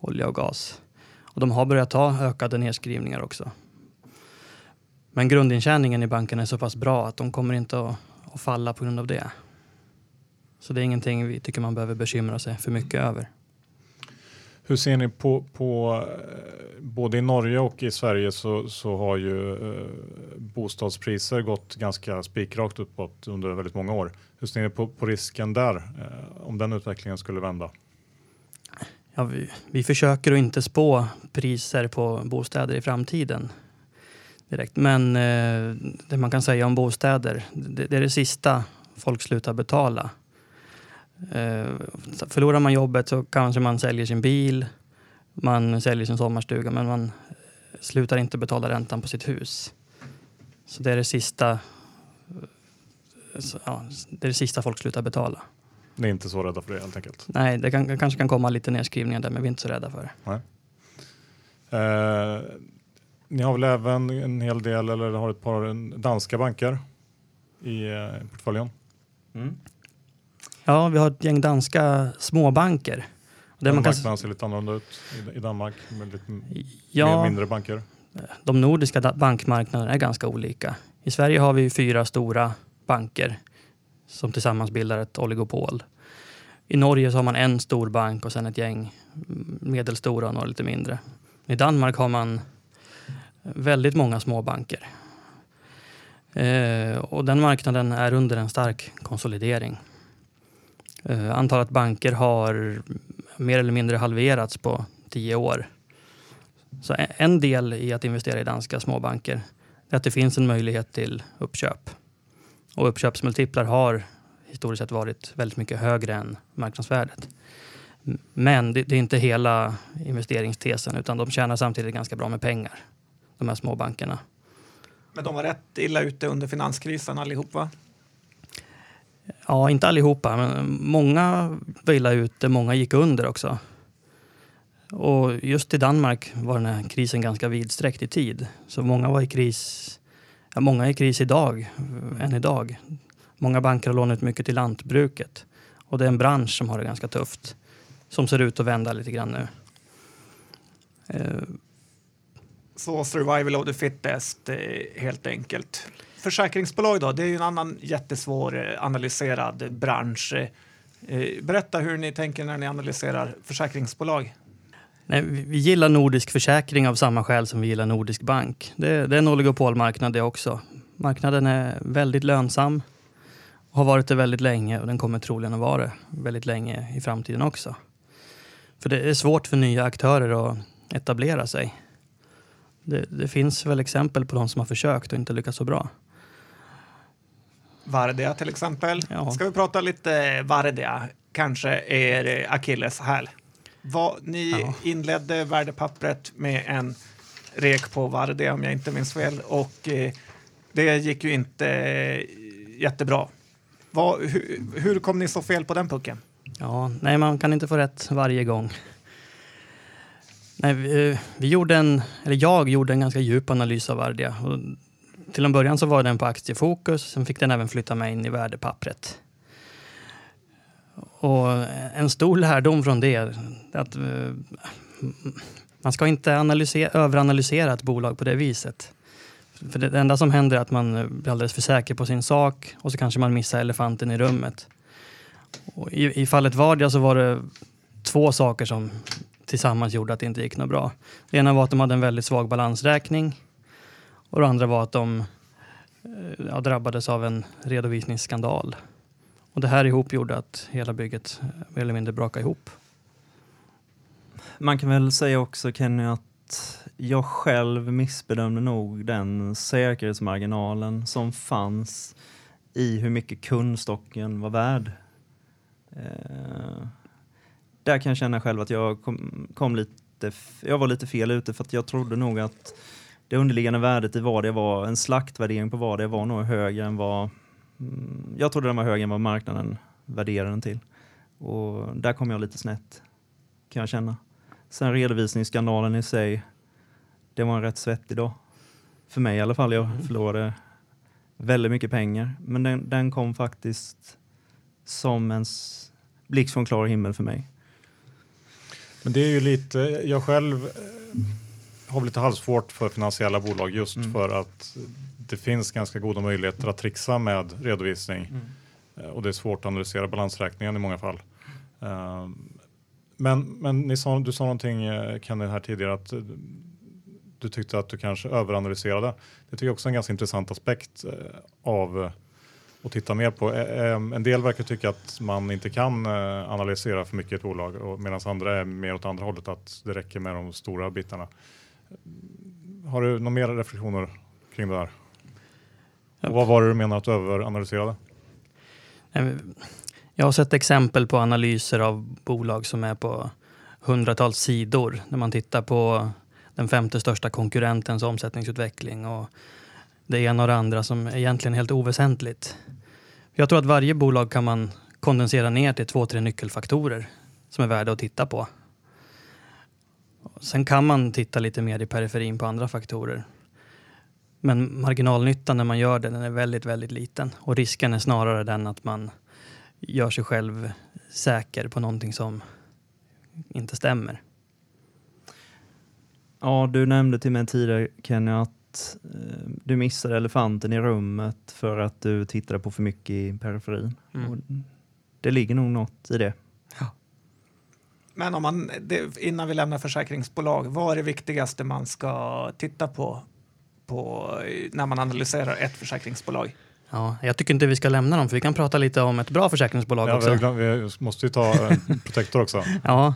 olja och gas. Och de har börjat ta ökade nedskrivningar också. Men grundintjäningen i banken är så pass bra att de kommer inte att, att falla på grund av det. Så det är ingenting vi tycker man behöver bekymra sig för mycket över. Hur ser ni på, på eh, både i Norge och i Sverige så, så har ju eh, bostadspriser gått ganska spikrakt uppåt under väldigt många år. Hur ser ni på, på risken där eh, om den utvecklingen skulle vända? Ja, vi, vi försöker att inte spå priser på bostäder i framtiden direkt. Men eh, det man kan säga om bostäder, det, det är det sista folk slutar betala. Eh, förlorar man jobbet så kanske man säljer sin bil, man säljer sin sommarstuga men man slutar inte betala räntan på sitt hus. Så det är det sista, ja, det är det sista folk slutar betala. Ni är inte så rädda för det helt enkelt? Nej, det kan, kanske kan komma lite nedskrivningar där men vi är inte så rädda för det. Nej. Eh, ni har väl även en hel del, eller har ett par danska banker i eh, portföljen? Mm. Ja, vi har ett gäng danska småbanker. Man marknaden ser lite annorlunda ut i Danmark med lite ja, mindre banker. De nordiska bankmarknaderna är ganska olika. I Sverige har vi fyra stora banker som tillsammans bildar ett oligopol. I Norge så har man en stor bank och sen ett gäng medelstora och några lite mindre. I Danmark har man väldigt många små banker. Eh, och den marknaden är under en stark konsolidering. Eh, antalet banker har mer eller mindre halverats på tio år. Så en del i att investera i danska småbanker är att det finns en möjlighet till uppköp. Och uppköpsmultiplar har historiskt sett varit väldigt mycket högre än marknadsvärdet. Men det, det är inte hela investeringstesen utan de tjänar samtidigt ganska bra med pengar, de här småbankerna. Men de var rätt illa ute under finanskrisen allihop va? Ja, inte allihopa, men många var illa ute, många gick under också. Och just i Danmark var den här krisen ganska vidsträckt i tid. Så många var i kris, ja, många är i kris idag, än idag. Många banker har lånat mycket till lantbruket. Och det är en bransch som har det ganska tufft. Som ser ut att vända lite grann nu. Eh, Så survival of the fittest eh, helt enkelt. Försäkringsbolag då, det är ju en annan jättesvår eh, analyserad bransch. Eh, berätta hur ni tänker när ni analyserar försäkringsbolag. Nej, vi vi gillar Nordisk Försäkring av samma skäl som vi gillar Nordisk Bank. Det, det är en oligopolmarknad det också. Marknaden är väldigt lönsam och har varit det väldigt länge och den kommer troligen att vara det väldigt länge i framtiden också. För det är svårt för nya aktörer att etablera sig. Det, det finns väl exempel på de som har försökt och inte lyckats så bra. Vardia till exempel. Ja. Ska vi prata lite Vardia, kanske er akilleshäl. Ni Ja. inledde värdepappret med en rek på Vardia om jag inte minns fel och eh, det gick ju inte eh, jättebra. Vad, hur, hur kom ni så fel på den pucken? Ja, nej, man kan inte få rätt varje gång. Nej, vi, vi gjorde en, eller jag gjorde en ganska djup analys av Vardia. Till en början så var den på aktiefokus, sen fick den även flytta med in i värdepappret. Och en stor lärdom från det är att eh, man ska inte analysera, överanalysera ett bolag på det viset. För det enda som händer är att man eh, blir alldeles för säker på sin sak och så kanske man missar elefanten i rummet. Och i, I fallet Vardia så var det två saker som tillsammans gjorde att det inte gick något bra. Det ena var att de hade en väldigt svag balansräkning och det andra var att de eh, ja, drabbades av en redovisningsskandal. Och det här ihop gjorde att hela bygget eh, mer eller mindre brakade ihop. Man kan väl säga också Kenny att jag själv missbedömde nog den säkerhetsmarginalen som fanns i hur mycket kundstocken var värd. Eh, där kan jag känna själv att jag kom, kom lite, jag var lite fel ute för att jag trodde nog att det underliggande värdet i vad det var, en slaktvärdering på vad det var nog högre än vad, mm, jag trodde den var högre än vad marknaden värderade den till. Och där kom jag lite snett kan jag känna. Sen redovisningsskandalen i sig, det var en rätt svettig dag. För mig i alla fall. Jag förlorade väldigt mycket pengar. Men den, den kom faktiskt som en blixt från klar himmel för mig. Men det är ju lite, jag själv har lite halvsvårt för finansiella bolag just Mm. för att det finns ganska goda möjligheter att trixa med redovisning Eh, och det är svårt att analysera balansräkningen i många fall. Eh, Men, men sa, du sa någonting eh, Kenny här tidigare att eh, du tyckte att du kanske överanalyserade. Det tycker jag också är en ganska intressant aspekt av att titta mer på. Eh, eh, En del verkar tycka att man inte kan analysera för mycket i ett bolag medan andra är mer åt andra hållet att det räcker med de stora bitarna. Har du några mer reflektioner kring det här? Och vad var det du menar att du överanalyserade? Jag har sett exempel på analyser av bolag som är på hundratals sidor när man tittar på den femte största konkurrentens omsättningsutveckling och det ena och det andra som är egentligen helt oväsentligt. Jag tror att varje bolag kan man kondensera ner till två, tre nyckelfaktorer som är värda att titta på. Sen kan man titta lite mer i periferin på andra faktorer. Men marginalnyttan när man gör det, den är väldigt, väldigt liten. Och risken är snarare den att man gör sig själv säker på någonting som inte stämmer. Ja, du nämnde till mig tidigare Kenny att eh, du missade elefanten i rummet för att du tittade på för mycket i periferin. Mm. Det ligger nog något i det. Men om man, det, innan vi lämnar försäkringsbolag, vad är det viktigaste man ska titta på, på när man analyserar ett försäkringsbolag? Ja, jag tycker inte vi ska lämna dem, för vi kan prata lite om ett bra försäkringsbolag Ja, också. vi, måste ju ta eh, Protector också. Ja,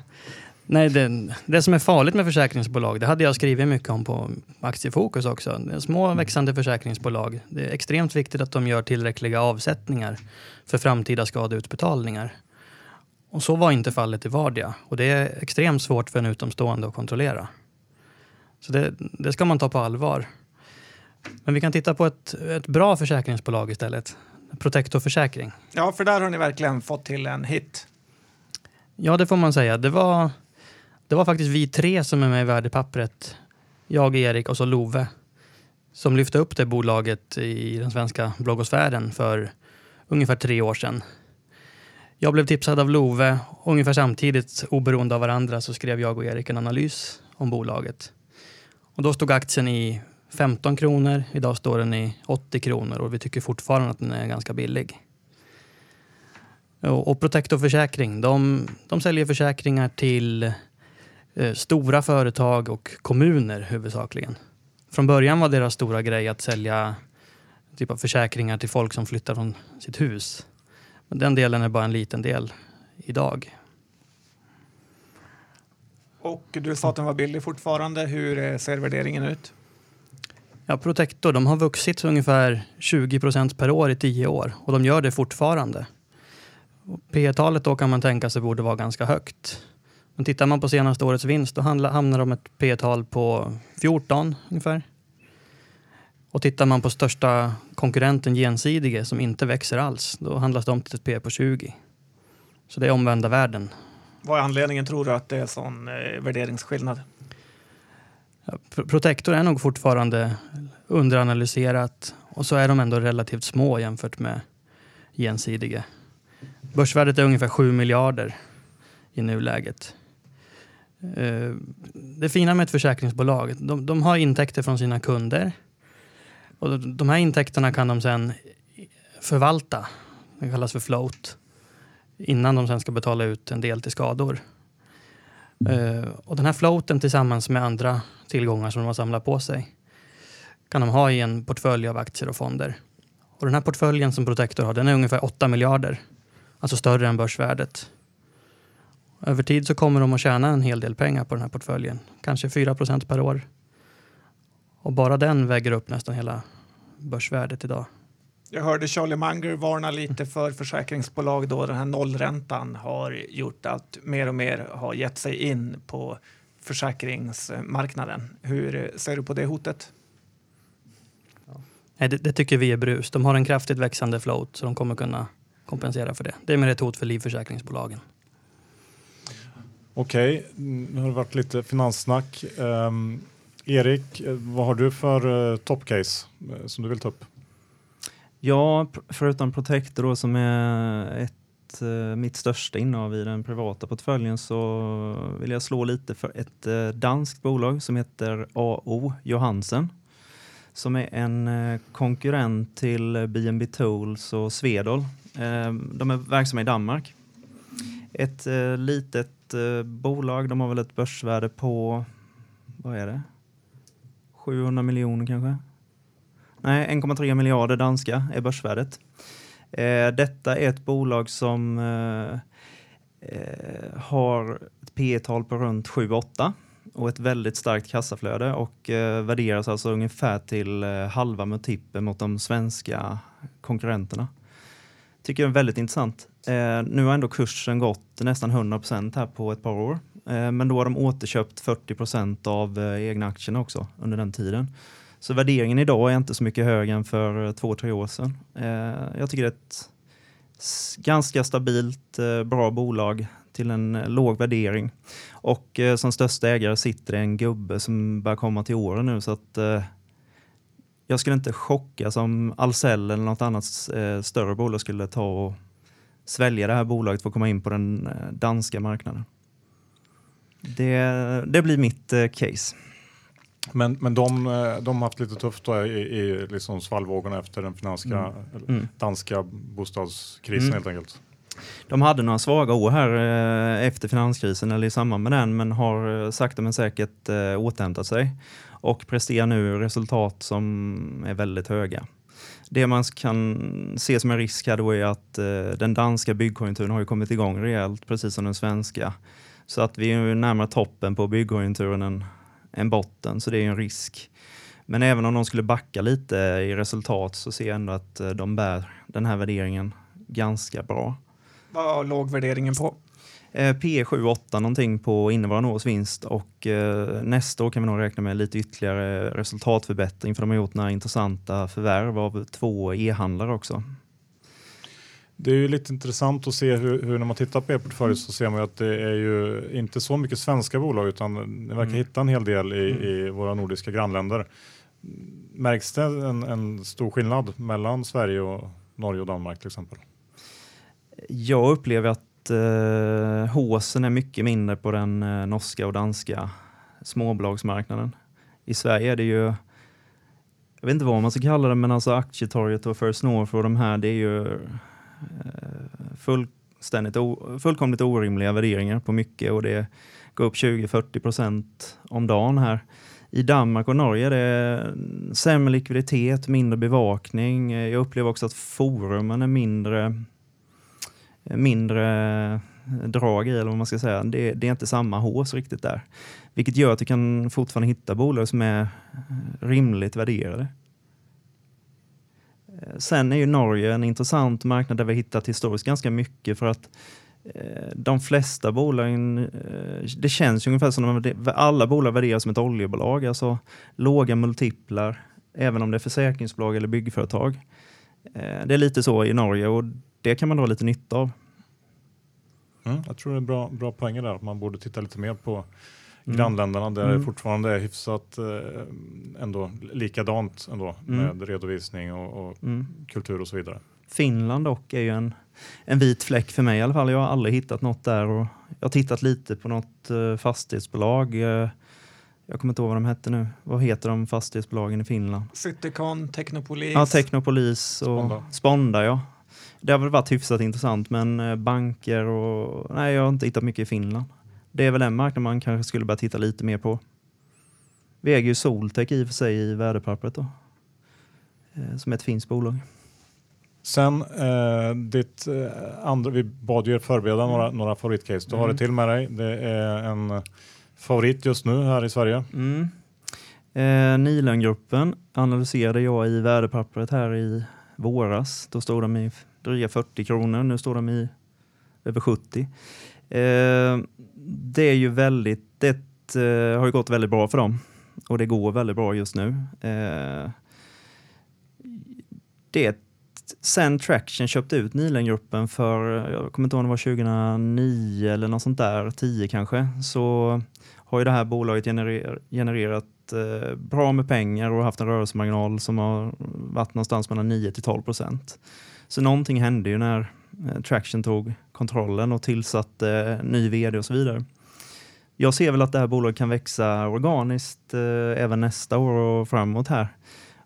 nej, det, det som är farligt med försäkringsbolag, det hade jag skrivit mycket om på Aktiefokus också. Det är små växande försäkringsbolag. Det är extremt viktigt att de gör tillräckliga avsättningar för framtida skadeutbetalningar. Och så var inte fallet i Vardia. Och det är extremt svårt för en utomstående att kontrollera. Så det, det ska man ta på allvar. Men vi kan titta på ett, ett bra försäkringsbolag istället. Protector Försäkring. Ja, för där har ni verkligen fått till en hit. Ja, det får man säga. Det var, det var faktiskt vi tre som är med i värdepappret. Jag, Erik och så Love. Som lyfte upp det bolaget i den svenska bloggosfären för ungefär tre år sedan. Jag blev tipsad av Love. Ungefär samtidigt, oberoende av varandra, så skrev jag och Erik en analys om bolaget. Och då stod aktien i 15 kronor. Idag står den i 80 kronor och vi tycker fortfarande att den är ganska billig. Och Protector Försäkring, de, de säljer försäkringar till eh, stora företag och kommuner huvudsakligen. Från början var deras stora grej att sälja typ av försäkringar till folk som flyttar från sitt hus. Men den delen är bara en liten del idag. Och du sa att den var billig fortfarande. Hur eh, ser värderingen ut? Ja, Protector de har vuxit ungefär 20 procent per år i tio år och de gör det fortfarande. P-talet då kan man tänka sig borde vara ganska högt. Men tittar man på senaste årets vinst då hamnar de ett P-tal på 14 ungefär. Och tittar man på största konkurrenten Gensidige som inte växer alls, då handlas de till ett P på 20. Så det är omvända världen. Vad är anledningen tror du att det är sån eh, värderingsskillnad? Ja, Protector är nog fortfarande underanalyserat och så är de ändå relativt små jämfört med Gensidige. Börsvärdet är ungefär 7 miljarder i nuläget. Eh, det fina med ett försäkringsbolag, de, de har intäkter från sina kunder och de här intäkterna kan de sen förvalta. Det kallas för float. Innan de sen ska betala ut en del till skador. Uh, och den här floaten tillsammans med andra tillgångar som de har samlat på sig kan de ha i en portfölj av aktier och fonder. Och den här portföljen som Protector har, den är ungefär 8 miljarder. Alltså större än börsvärdet. Över tid så kommer de att tjäna en hel del pengar på den här portföljen. Kanske 4 procent per år. Och bara den väger upp nästan hela börsvärdet idag. Jag hörde Charlie Munger varna lite för försäkringsbolag då den här nollräntan har gjort att mer och mer har gett sig in på försäkringsmarknaden. Hur ser du på det hotet? Nej, det, det, tycker vi är brus. De har en kraftigt växande float så de kommer kunna kompensera för det. Det är mer ett hot för livförsäkringsbolagen. Okej, okay. nu har det varit lite finanssnack. Um, Erik, vad har du för eh, uh, toppcase eh, som du vill ta upp? Ja, förutom Protector då, som är ett, uh, mitt största innehav i den privata portföljen så vill jag slå lite för ett uh, danskt bolag som heter AO Johansen som är en konkurrent till B&B Tools och Svedol. Ehm, de är verksamma i Danmark. Ett litet bolag, de har väl ett börsvärde på, vad är det? 700 miljoner kanske? Nej, 1,3 miljarder danska är börsvärdet. Eh, detta är ett bolag som eh, eh har ett P tal på runt 7-8 och ett väldigt starkt kassaflöde och eh, värderas alltså ungefär till eh, halva multipeln mot de svenska konkurrenterna. Tycker jag är väldigt intressant. Eh, nu har ändå kursen gått nästan 100 här på ett par år. Eh, men då har de återköpt 40 procent av eh, egna aktierna också under den tiden. Så värderingen idag är inte så mycket högre än för två, tre år sedan. Eh, jag tycker det är ett ganska stabilt, bra bolag till en låg värdering. Och som största ägare sitter en gubbe som börjar komma till åren nu så att jag skulle inte chocka som Ahlsell eller något annat större bolag skulle ta och svälja det här bolaget för att komma in på den danska marknaden. Det, det blir mitt eh, case. Men, men de, eh, de har haft lite tufft då i, i liksom svallvågorna efter den finanska, mm. mm. danska bostadskrisen mm. helt enkelt. De hade några svaga år här eh, efter finanskrisen eller i samband med den men har sakta men säkert eh, återhämtat sig och presterar nu resultat som är väldigt höga. Det man kan se som en risk här då är att eh, den danska byggkonjunkturen har ju kommit igång rejält precis som den svenska så att vi är närmare toppen på byggkonjunkturen än, än botten, så det är en risk. Men även om de skulle backa lite i resultat så ser jag ändå att eh, de bär den här värderingen ganska bra. Vad låg värderingen på? Eh, P 7-8 någonting på innevarande års vinst och eh, nästa år kan vi nog räkna med lite ytterligare resultatförbättring för de har gjort några intressanta förvärv av två e-handlare också. Det är ju lite intressant att se hur, hur när man tittar på e-portfölj så ser man ju att det är ju inte så mycket svenska bolag utan ni verkar Mm. hitta en hel del i, Mm. i våra nordiska grannländer. Märks det en, en stor skillnad mellan Sverige och Norge och Danmark till exempel? Jag upplever att eh, håsen är mycket mindre på den eh, norska och danska småbolagsmarknaden. I Sverige är det ju, jag vet inte vad man ska kalla det, men alltså Aktietorget och First North och de här, det är ju Eh, fullständigt fullkomligt orimliga värderingar på mycket och det går upp 20-40 procent om dagen här. I Danmark och Norge är det sämre likviditet, mindre bevakning. Eh, jag upplever också att forumen är mindre eh, mindre drag i, eller vad man ska säga. Det, det är inte samma hås riktigt där. Vilket gör att du kan fortfarande hitta bolag som är rimligt värderade. Eh, sen är ju Norge en intressant marknad där vi hittat historiskt ganska mycket för att eh, de flesta bolagen, eh, det känns ju ungefär som att alla bolag värderas som ett oljebolag, alltså låga multiplar, även om det är försäkringsbolag eller byggföretag. Det är lite så i Norge och det kan man dra lite nytta av. Mm, jag tror det är bra, bra poänger där att man borde titta lite mer på Mm. grannländerna där Mm. det fortfarande är hyfsat eh, ändå likadant ändå Mm. med redovisning och, och Mm. kultur och så vidare. Finland dock är ju en, en vit fläck för mig i alla fall. Jag har aldrig hittat något där och jag har tittat lite på något eh, fastighetsbolag. Eh, jag kommer inte ihåg vad de hette nu. Vad heter de fastighetsbolagen i Finland? Citycon, Technopolis. Ja, Technopolis och Sponda. Sponda. ja. Det har väl varit hyfsat intressant men eh, banker och nej, jag har inte hittat mycket i Finland. Det är väl en marknad man kanske skulle börja titta lite mer på. Vi äger ju Soltech i och för sig i värdepappret då. Eh, Som är ett finskt bolag. Sen eh, ditt eh, andra, vi bad ju er förbereda några, några favoritcase. Du har Mm. det till med dig. Det är en favorit just nu här i Sverige. Mm. Eh, Nilöngruppen analyserade jag i värdepappret här i våras. Då stod de i dryga 40 kronor. Nu står de i över 70. Eh, det är ju väldigt, det eh, har ju gått väldigt bra för dem och det går väldigt bra just nu. Eh, det sen Traction köpte ut Nilengruppen för, jag kommer inte ihåg om det var 2009 eller något sånt där, 10 kanske, så har ju det här bolaget generer, genererat eh, bra med pengar och haft en rörelsemarginal som har varit någonstans mellan 9 till 12 procent. Så någonting hände ju när eh, Traction tog kontrollen och tillsatte eh, ny vd och så vidare. Jag ser väl att det här bolaget kan växa organiskt eh, även nästa år och framåt här.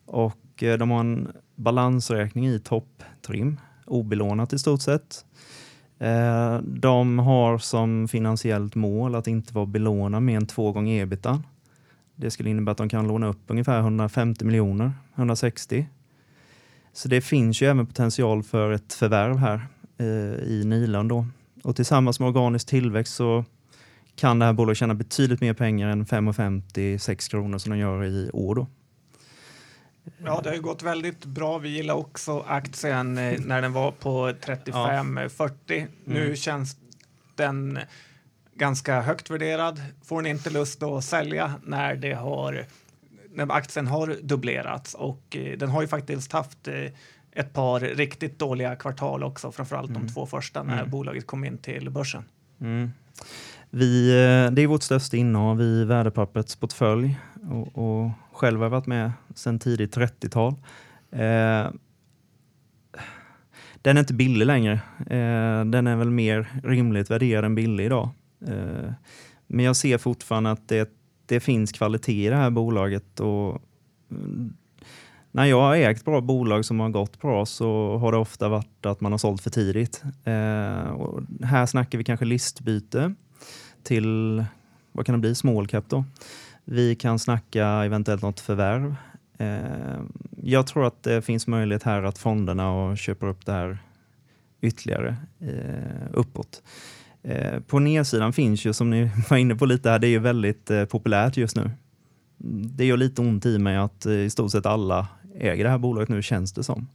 Och eh, de har en balansräkning i topptrim, obelånat i stort sett. Eh, de har som finansiellt mål att inte vara belånade mer än två gånger ebita. Det skulle innebära att de kan låna upp ungefär 150 miljoner, 160. Så det finns ju även potential för ett förvärv här i Nilan då. Och tillsammans med organisk tillväxt så kan det här bolaget tjäna betydligt mer pengar än 5,50-6 kronor som de gör i år då. Ja, det har ju gått väldigt bra. Vi gillar också aktien eh, när den var på 35-40. Nu Mm. känns den ganska högt värderad. Får ni inte lust att sälja när, det har, när aktien har dubblerats och eh, den har ju faktiskt haft eh, ett par riktigt dåliga kvartal också, framförallt Mm. de två första när Mm. bolaget kom in till börsen. Mm. Vi, eh, det är vårt största innehav i värdepapperets portfölj och, och själv har jag varit med sedan tidigt 30-tal. Eh, den är inte billig längre. Eh, den är väl mer rimligt värderad än billig idag. Eh, men jag ser fortfarande att det, det finns kvalitet i det här bolaget. Och, mm, när jag har ägt bra bolag som har gått bra så har det ofta varit att man har sålt för tidigt. Eh, och här snackar vi kanske listbyte till, vad kan det bli, small cap då. Vi kan snacka eventuellt något förvärv. Eh, jag tror att det finns möjlighet här att fonderna köper upp det här ytterligare eh, uppåt. Eh, på nedsidan finns ju, som ni var inne på lite här, det är ju väldigt eh, populärt just nu. Det gör lite ont i mig att eh, i stort sett alla äger det här bolaget nu, känns det som.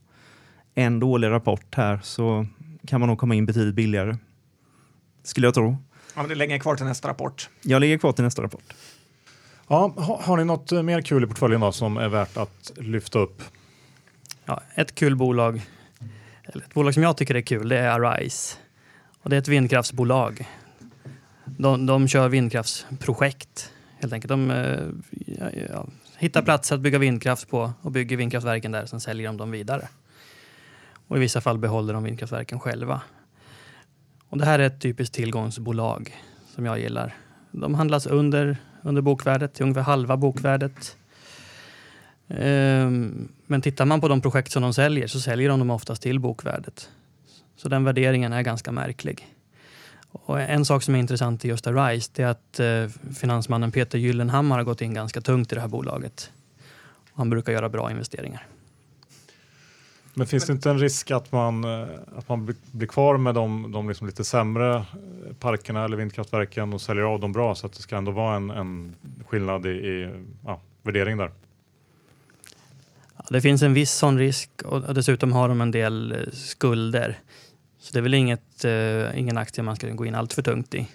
En dålig rapport här så kan man nog komma in betydligt billigare. skulle jag tro. Ja, men det är länge kvar till nästa rapport. Jag ligger kvar till nästa rapport. Ja, har, ni något eh, mer kul i portföljen då, som är värt att lyfta upp? Ja, ett kul bolag, eller ett bolag som jag tycker är kul, det är Arise. Och det är ett vindkraftsbolag. De, de kör vindkraftsprojekt helt enkelt. De eh, ja, hittar platser att bygga vindkraft på och bygger vindkraftverken där. Sen säljer de dem vidare. Och i vissa fall behåller de vindkraftverken själva. Och det här är ett typiskt tillgångsbolag som jag gillar. De handlas under, under bokvärdet, till ungefär halva bokvärdet. Ehm, Men tittar man på de projekt som de säljer så säljer de dem oftast till bokvärdet. Så den värderingen är ganska märklig. Och en sak som är intressant i just Arise det är att eh, finansmannen Peter Gyllenhammar har gått in ganska tungt i det här bolaget. Och han brukar göra bra investeringar. Men finns det inte en risk att man, eh, att man blir- kvar med de, de liksom lite sämre eh, parkerna eller vindkraftverken och säljer av dem bra så att det ska ändå vara en, en skillnad i, i ja, värdering där? Ja, det finns en viss sån risk och dessutom har de en del eh, skulder. Så det är väl inget, eh, ingen aktie man ska gå in allt för tungt i.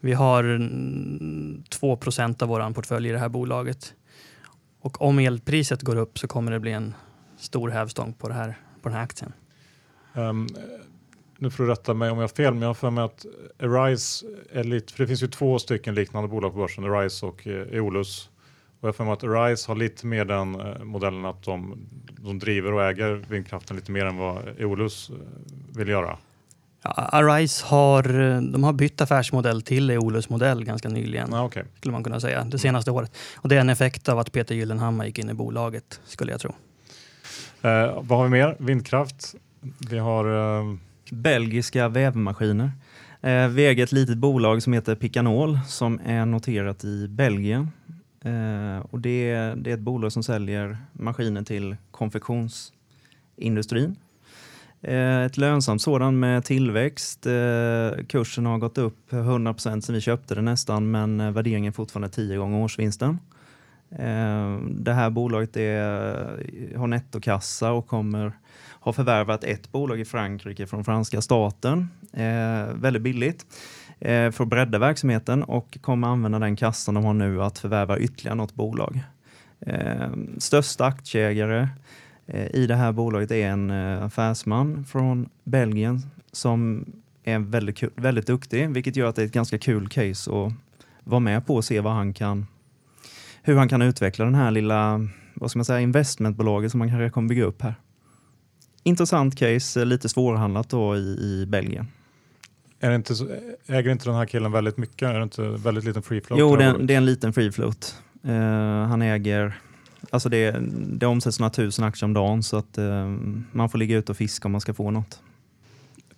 Vi har 2 av vår portfölj i det här bolaget. Och om elpriset går upp så kommer det bli en stor hävstång på, det här, på den här aktien. Um, nu får du rätta mig om jag har fel, men jag har för mig att Arise är lite, för det finns ju två stycken liknande bolag på börsen, Arise och eh, Eolus. Och jag mig att Arise har lite mer den eh, modellen att de, de driver och äger vindkraften lite mer än vad Eolus eh, vill göra. Ja, Arise har, eh, de har bytt affärsmodell till Eolus modell ganska nyligen. Ah, okay. skulle man kunna säga, det senaste året. Och det är en effekt av att Peter Gyllenhammar gick in i bolaget, skulle jag tro. eh, vad har vi mer? Vindkraft. Vi har eh, Belgiska vävmaskiner. Eh, vi äger ett litet bolag som heter Picanol som är noterat i Belgien. Eh, och det, är, det är ett bolag som säljer maskiner till konfektionsindustrin. Eh, ett lönsamt sådant med tillväxt. Eh, kursen har gått upp 100% sen vi köpte det nästan men eh, värderingen är fortfarande 10 gånger årsvinsten. Eh, det här bolaget är, har nettokassa och kommer har förvärvat ett bolag i Frankrike från franska staten eh, väldigt billigt eh, Eh, för att bredda verksamheten och kommer använda den kassan de har nu att förvärva ytterligare något bolag. Eh, största aktieägare eh, i det här bolaget är en eh, affärsman från Belgien som är väldigt, väldigt duktig, vilket gör att det är ett ganska kul case att vara med på och se vad han kan, hur han kan utveckla den här lilla vad ska man säga, investmentbolaget som man kanske kommer bygga upp här. Intressant case, lite svårhandlat då i, i Belgien. Är inte så, äger inte den här killen väldigt mycket? Är det inte väldigt liten free float? Jo, det är, bolaget? det är en liten free float. Eh, han äger, alltså det, det omsätts några tusen aktier om dagen så att eh, man får ligga ute och fiska om man ska få något.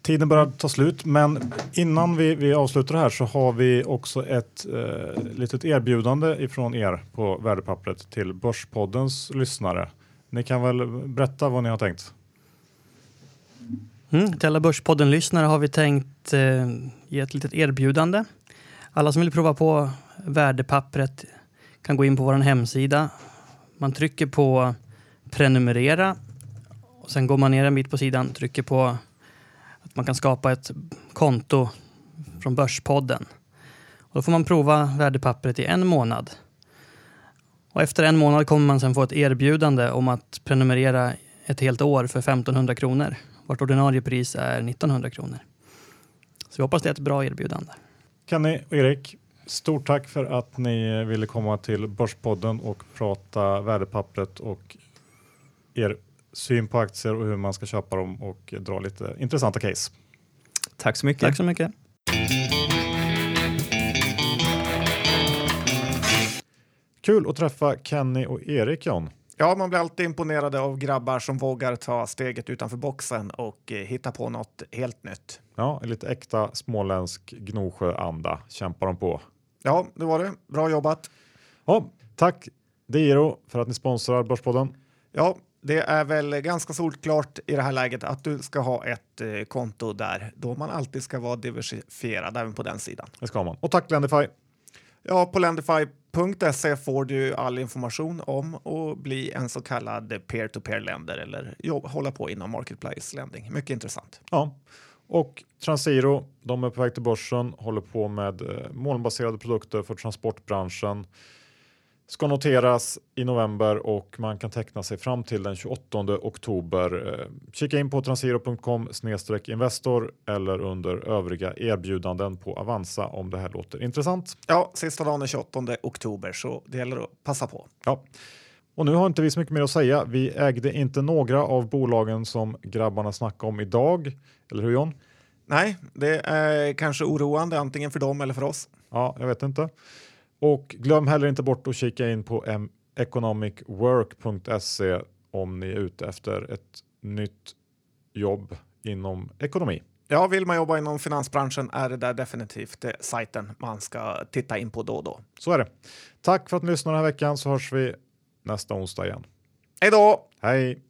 Tiden börjar ta slut, men innan vi, vi avslutar det här så har vi också ett eh, litet erbjudande ifrån er på värdepappret till Börspoddens lyssnare. Ni kan väl berätta vad ni har tänkt? Mm. Till alla Börspodden-lyssnare har vi tänkt eh, ge ett litet erbjudande. Alla som vill prova på värdepappret kan gå in på vår hemsida. Man trycker på prenumerera och sen går man ner en bit på sidan trycker på att man kan skapa ett konto från Börspodden. Och då får man prova värdepappret i en månad. Och efter en månad kommer man sen få ett erbjudande om att prenumerera ett helt år för 1500 kronor. Vårt ordinarie pris är 1900 kronor. Så vi hoppas det är ett bra erbjudande. Kenny och Erik, stort tack för att ni ville komma till Börspodden och prata värdepappret och er syn på aktier och hur man ska köpa dem och dra lite intressanta case. Tack så mycket. Tack så mycket. Kul att träffa Kenny och Erik John. Ja, man blir alltid imponerad av grabbar som vågar ta steget utanför boxen och eh, hitta på något helt nytt. Ja, lite äkta småländsk Gnosjö-anda kämpar de på. Ja, det var det. Bra jobbat. Ja, tack Digiro för att ni sponsrar Börspodden. Ja, det är väl ganska solklart i det här läget att du ska ha ett eh, konto där då man alltid ska vara diversifierad även på den sidan. Det ska man. Och tack Lendify. Ja, på lendify.se får du all information om att bli en så kallad peer-to-peer länder eller jobb, hålla på inom marketplace lending. Mycket intressant. Ja. Och Transiro, de är på väg till börsen, håller på med eh, molnbaserade produkter för transportbranschen. Ska noteras i november och man kan teckna sig fram till den 28 oktober. Eh, Kika in på transiro.com investor eller under övriga erbjudanden på Avanza om det här låter intressant. Ja, sista dagen är 28 oktober så det gäller att passa på. Ja. Och nu har inte vi så mycket mer att säga. Vi ägde inte några av bolagen som grabbarna snackade om idag. Eller hur John? Nej, det är kanske oroande antingen för dem eller för oss. Ja, jag vet inte. Och glöm heller inte bort att kika in på economicwork.se om ni är ute efter ett nytt jobb inom ekonomi. Ja, vill man jobba inom finansbranschen är det där definitivt sajten man ska titta in på då och då. Så är det. Tack för att ni lyssnade den här veckan så hörs vi nästa onsdag igen. Hej då! Hej!